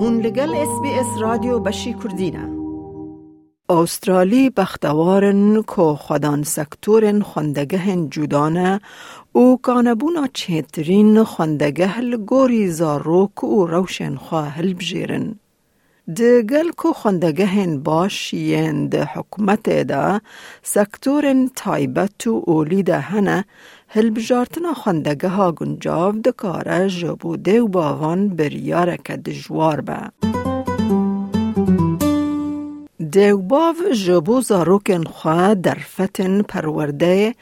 هون لگل اس بی اس رادیو بشی کردینه استرالی بختوارن که خودان سکتور خواندگه جودانه او کانبونا چهترین خواندگه لگوری زاروک و روشن خواهل بجیرن. ده گل کو خواندگه باش ین ده حکومت دا سکتور تایبت و اولی ده هنه هل بجارتنا خواندگه ها گنجاو دکاره جبوده و باوان بریاره که دجوار به. دیوباو جبو زاروکن خواه در فتن پرورده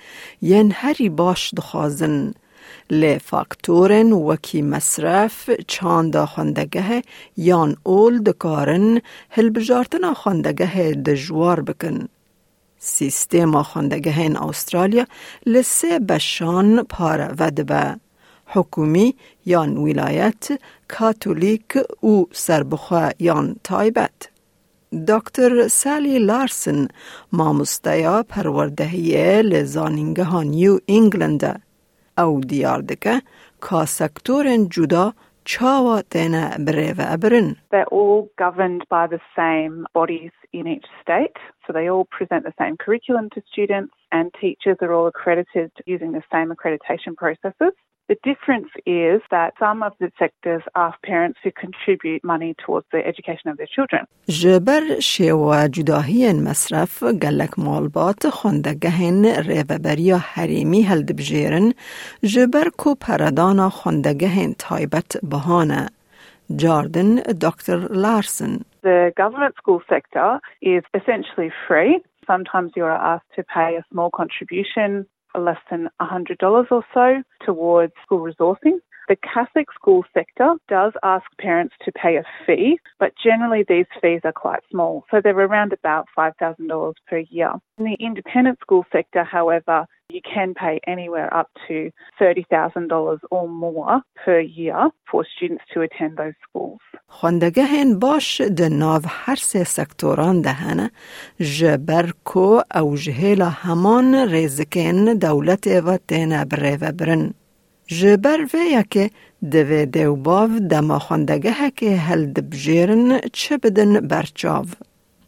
ین هری باش دخوازن لی فاکتورن وکی مصرف چاند خوندگه یان اول دکارن هل بجارتنا خوندگه دجوار بکن. سیستم خوندگه این استرالیا لسه بشان پار ودبه. حکومی یان ولایت کاتولیک او سربخوا یان تایبت. دکتر سالی لارسن مامستیا پروردهیه لزانینگه ها نیو انگلنده او دیار دکه که سکتور جدا chawa tēnā breva. They're all governed by the same bodies in each state, so they all present the same curriculum to students and teachers are all accredited using the same accreditation processes. The difference is that some of the sectors ask parents to contribute money towards the education of their children. جبر شیوا جداهی مصرف گلک مالبات خوندگهن ریوبریا حریمی هلد بجیرن جبر کو پردانا خوندگهن تایبت بهانه. Jordan Dr. Larsen. The government school sector is essentially free. Sometimes you are asked to pay a small contribution less than $100 or so towards school resourcing. The Catholic school sector does ask parents to pay a fee, but generally these fees are quite small. So they're around about $5,000 per year. In the independent school sector, however, you can pay anywhere up to $30,000 or more per year for students to attend those schools. خوندگهن باش ده ناو هر سه سکتوران دهنه جبر کو او جهیلا همان ریزکن دولت و تینا بره و برن. جبر ویا که دوی دیوباو دما خوندگه که هل دبجیرن چه بدن برچاو.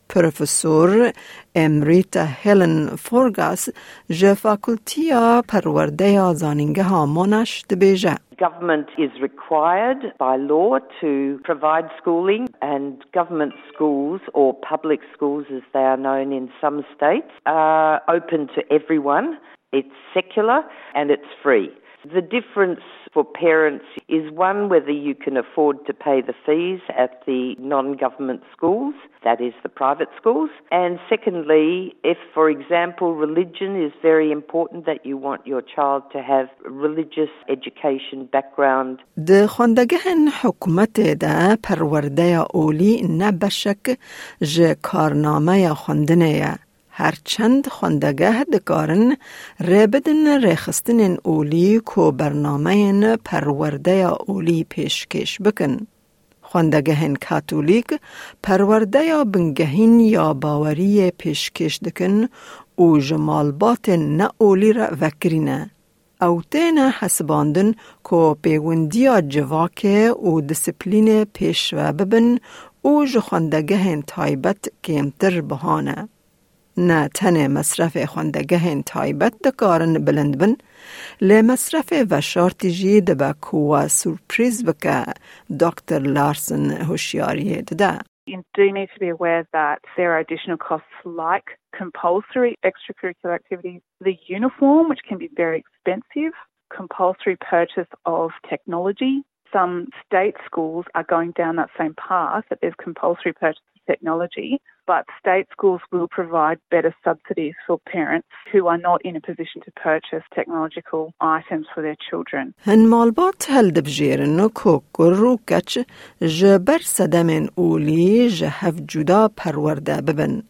پروفسور امریتا هلن فورگاس جه فاکولتیا پرورده زانینگه ها مونش دبیجه. Government is required by law to provide schooling, and government schools, or public schools as they are known in some states, are open to everyone. It's secular and it's free. The difference for parents is one, whether you can afford to pay the fees at the non government schools, that is the private schools, and secondly, if, for example, religion is very important, that you want your child to have religious education background. ده خواندگهن حکومت ده پرورده اولی نبشک جه کارنامه خواندنه هرچند خوندگه دکارن ربدن رخستن اولی کو برنامه پرورده اولی پیشکش بکن. خوندگهن کاتولیک پرورده یا بنگهین یا باوری پیشکش دکن او جمالبات نه اولی را وکرینه. او تینا حسباندن کو پیوندیا جواکه او دسپلین پیش و ببن او جخوندگهن تایبت کمتر بهانه. نه تن مصرف خوندگه تایبت دکارن بلند بن لی مصرف و شارتی جی دبا کوا سورپریز بکه دکتر لارسن هوشیاری دده. You do need to be aware that there are additional costs like compulsory extracurricular activities, the uniform, which can be very expensive, compulsory purchase of technology. Some state schools are going down that same path that there's compulsory purchase of technology, but state schools will provide better subsidies for parents who are not in a position to purchase technological items for their children. هن مالبات هل دبجيرن كو كرو كچ جبر سدمن اولي جهف جدا پرورده ببن.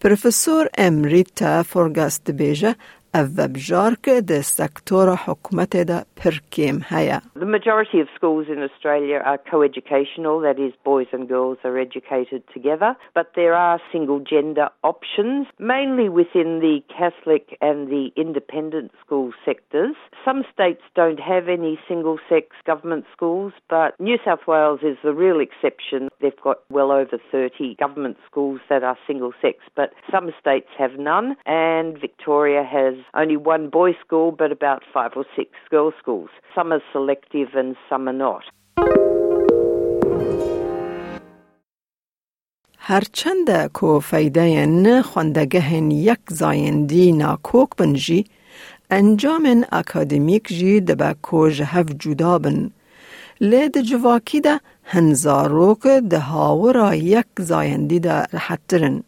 پروفسور امریتا فورگاست بیجه او بجارک ده سکتور حکومت ده پرکیم هیا. The majority of schools in Australia are co-educational, that is boys and girls are educated together, but there are single gender options, mainly within the Catholic and the independent school sectors. Some states don't have any single sex government schools, but New South Wales is the real exception. They've got well over 30 government schools that are single sex, but some states have none, and Victoria has only one boys' school but about five or six girls' schools. Some are selective and some are not. هرچند کو فایده نه خواندگه یک زایندی ناکوک بنجی انجام اکادمیک جی دبا کو جهف جدا بن لید جواکی ده هنزاروک ده هاورا یک زایندی ده رحترن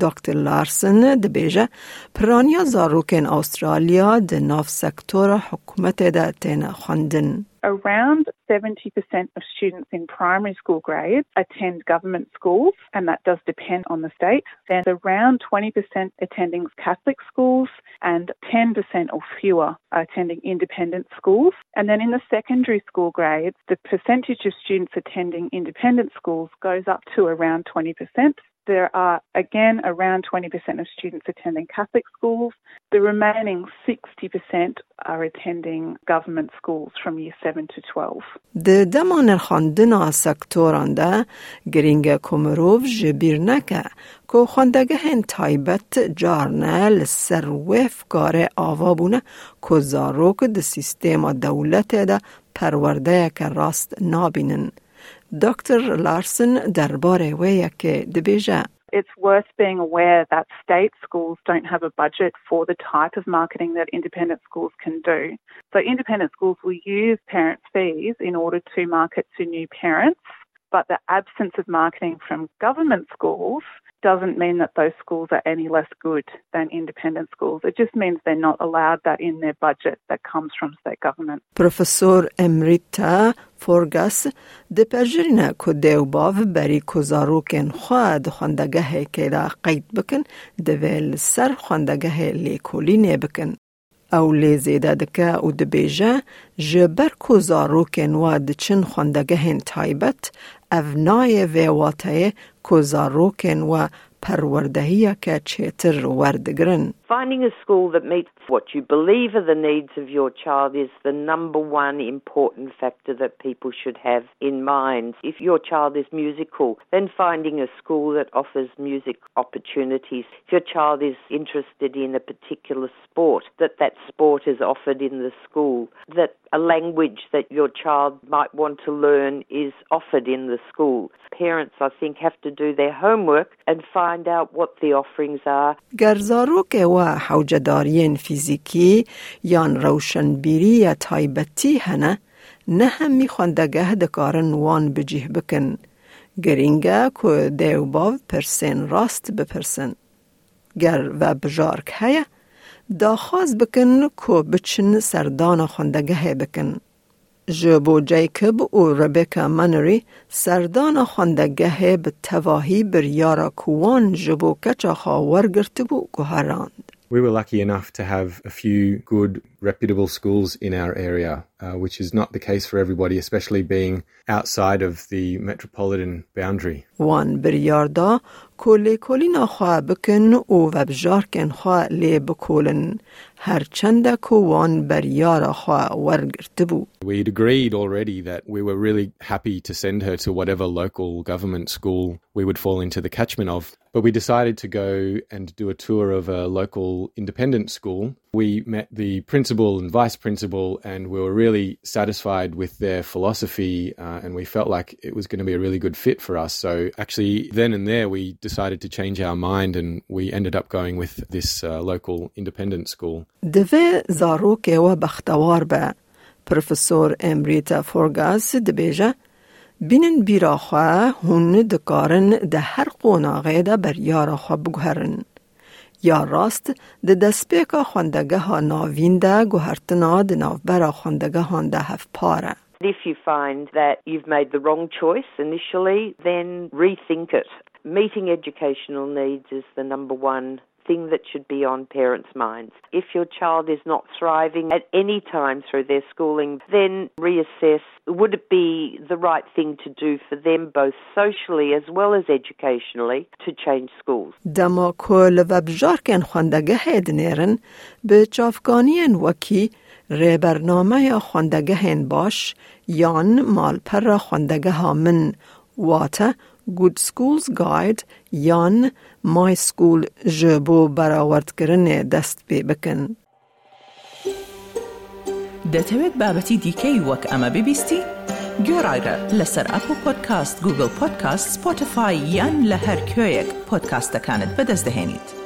دکتر لارسن دبیجه پرانیا زاروکن استرالیا ده ناف سکتور حکومت ده تین خواندن. Around 70% of students in primary school grades attend government schools, and that does depend on the state. There's around 20% attending Catholic schools, and 10% or fewer are attending independent schools. And then in the secondary school grades, the percentage of students attending independent schools goes up to around 20%. There are again around 20% of students attending Catholic schools. The remaining 60% are attending government schools from year 7 to 12. ده دمان خواندنا سکتوران ده گرینگ کمروف جبیر نکه که خواندگه هن تایبت جارنه لسر وف کار آوا بونه که زاروک ده سیستم دولت ده پرورده که راست نابینن. دکتر لارسن درباره ویه که دبیجه It's worth being aware that state schools don't have a budget for the type of marketing that independent schools can do. So, independent schools will use parent fees in order to market to new parents, but the absence of marketing from government schools doesn't mean that those schools are any less good than independent schools. It just means they're not allowed that in their budget that comes from state government. Professor Emrita فورگاس ده پرجرینه که دیو باو بری کزاروکن خواه ده خواندگه که دا قید بکن ده ویل سر خواندگه لیکولی نی بکن. او لی زیده دکه او ده بیجه جبر کزاروکن و ده چن خواندگه تایبت اونای ویواتای کوزاروکن و پروردهی که چیتر وردگرن. Finding a school that meets what you believe are the needs of your child is the number one important factor that people should have in mind. If your child is musical, then finding a school that offers music opportunities. If your child is interested in a particular sport, that that sport is offered in the school. That a language that your child might want to learn is offered in the school. Parents, I think, have to do their homework and find out what the offerings are. و حوجدارین فیزیکی یان روشنبیری یا تایبتی هنه نه هم می خواندگه دکارن وان بجیه بکن. گرینگه که دیو باو پرسن راست بپرسن. گر و بجارک هیا داخواز بکن که بچن سردان خواندگه بکن. جبو جیکب و ربکا منری سردان خواندگه به تواهی بریارا کوان جبو کچا خاور بو گوهراند. We were lucky enough to have a few good, reputable schools in our area, uh, which is not the case for everybody, especially being outside of the metropolitan boundary. وان بریاردا کلی کلینا خواه بکن و وبجارکن خواه لی بکولن هر چند که وان بریارا خواه ورگرت بو. We'd agreed already that we were really happy to send her to whatever local government school we would fall into the catchment of. But we decided to go and do a tour of a local independent school. We met the principal and vice principal, and we were really satisfied with their philosophy, uh, and we felt like it was going to be a really good fit for us. So, actually, then and there, we decided to change our mind, and we ended up going with this uh, local independent school. Professor Emrita Forgasz بینن بیراخوا هون دکارن ده هر قوناغه ده بر یاراخوا بگوهرن. یا راست ده دسپیکا خوندگه ها ناوین ده گوهرتنا ده ناوبرا خوندگه هان ده هف پاره. If you find that you've made the wrong choice initially, then rethink it. Meeting educational needs is the number one thing that should be on parents' minds. If your child is not thriving at any time through their schooling, then reassess would it be the right thing to do for them both socially as well as educationally to change schools. دما کل و بجارکن خواندگه هدنیرن به چافگانین وکی ری برنامه خواندگه باش یان مال پر خواندگه ها من واتا Good Schools Guide یان My School جبو براورد کرن دست پی بکن. دەتەوێت بابەتی دیکەی وەک ئەمە ببیستی؟ گۆڕایرە لەسەر ئەپ و پۆدکاست گوگل پۆدکاست سپۆتفاای یان لە هەر کوێیەک پۆدکاستەکانت بەدەست دەێنیت.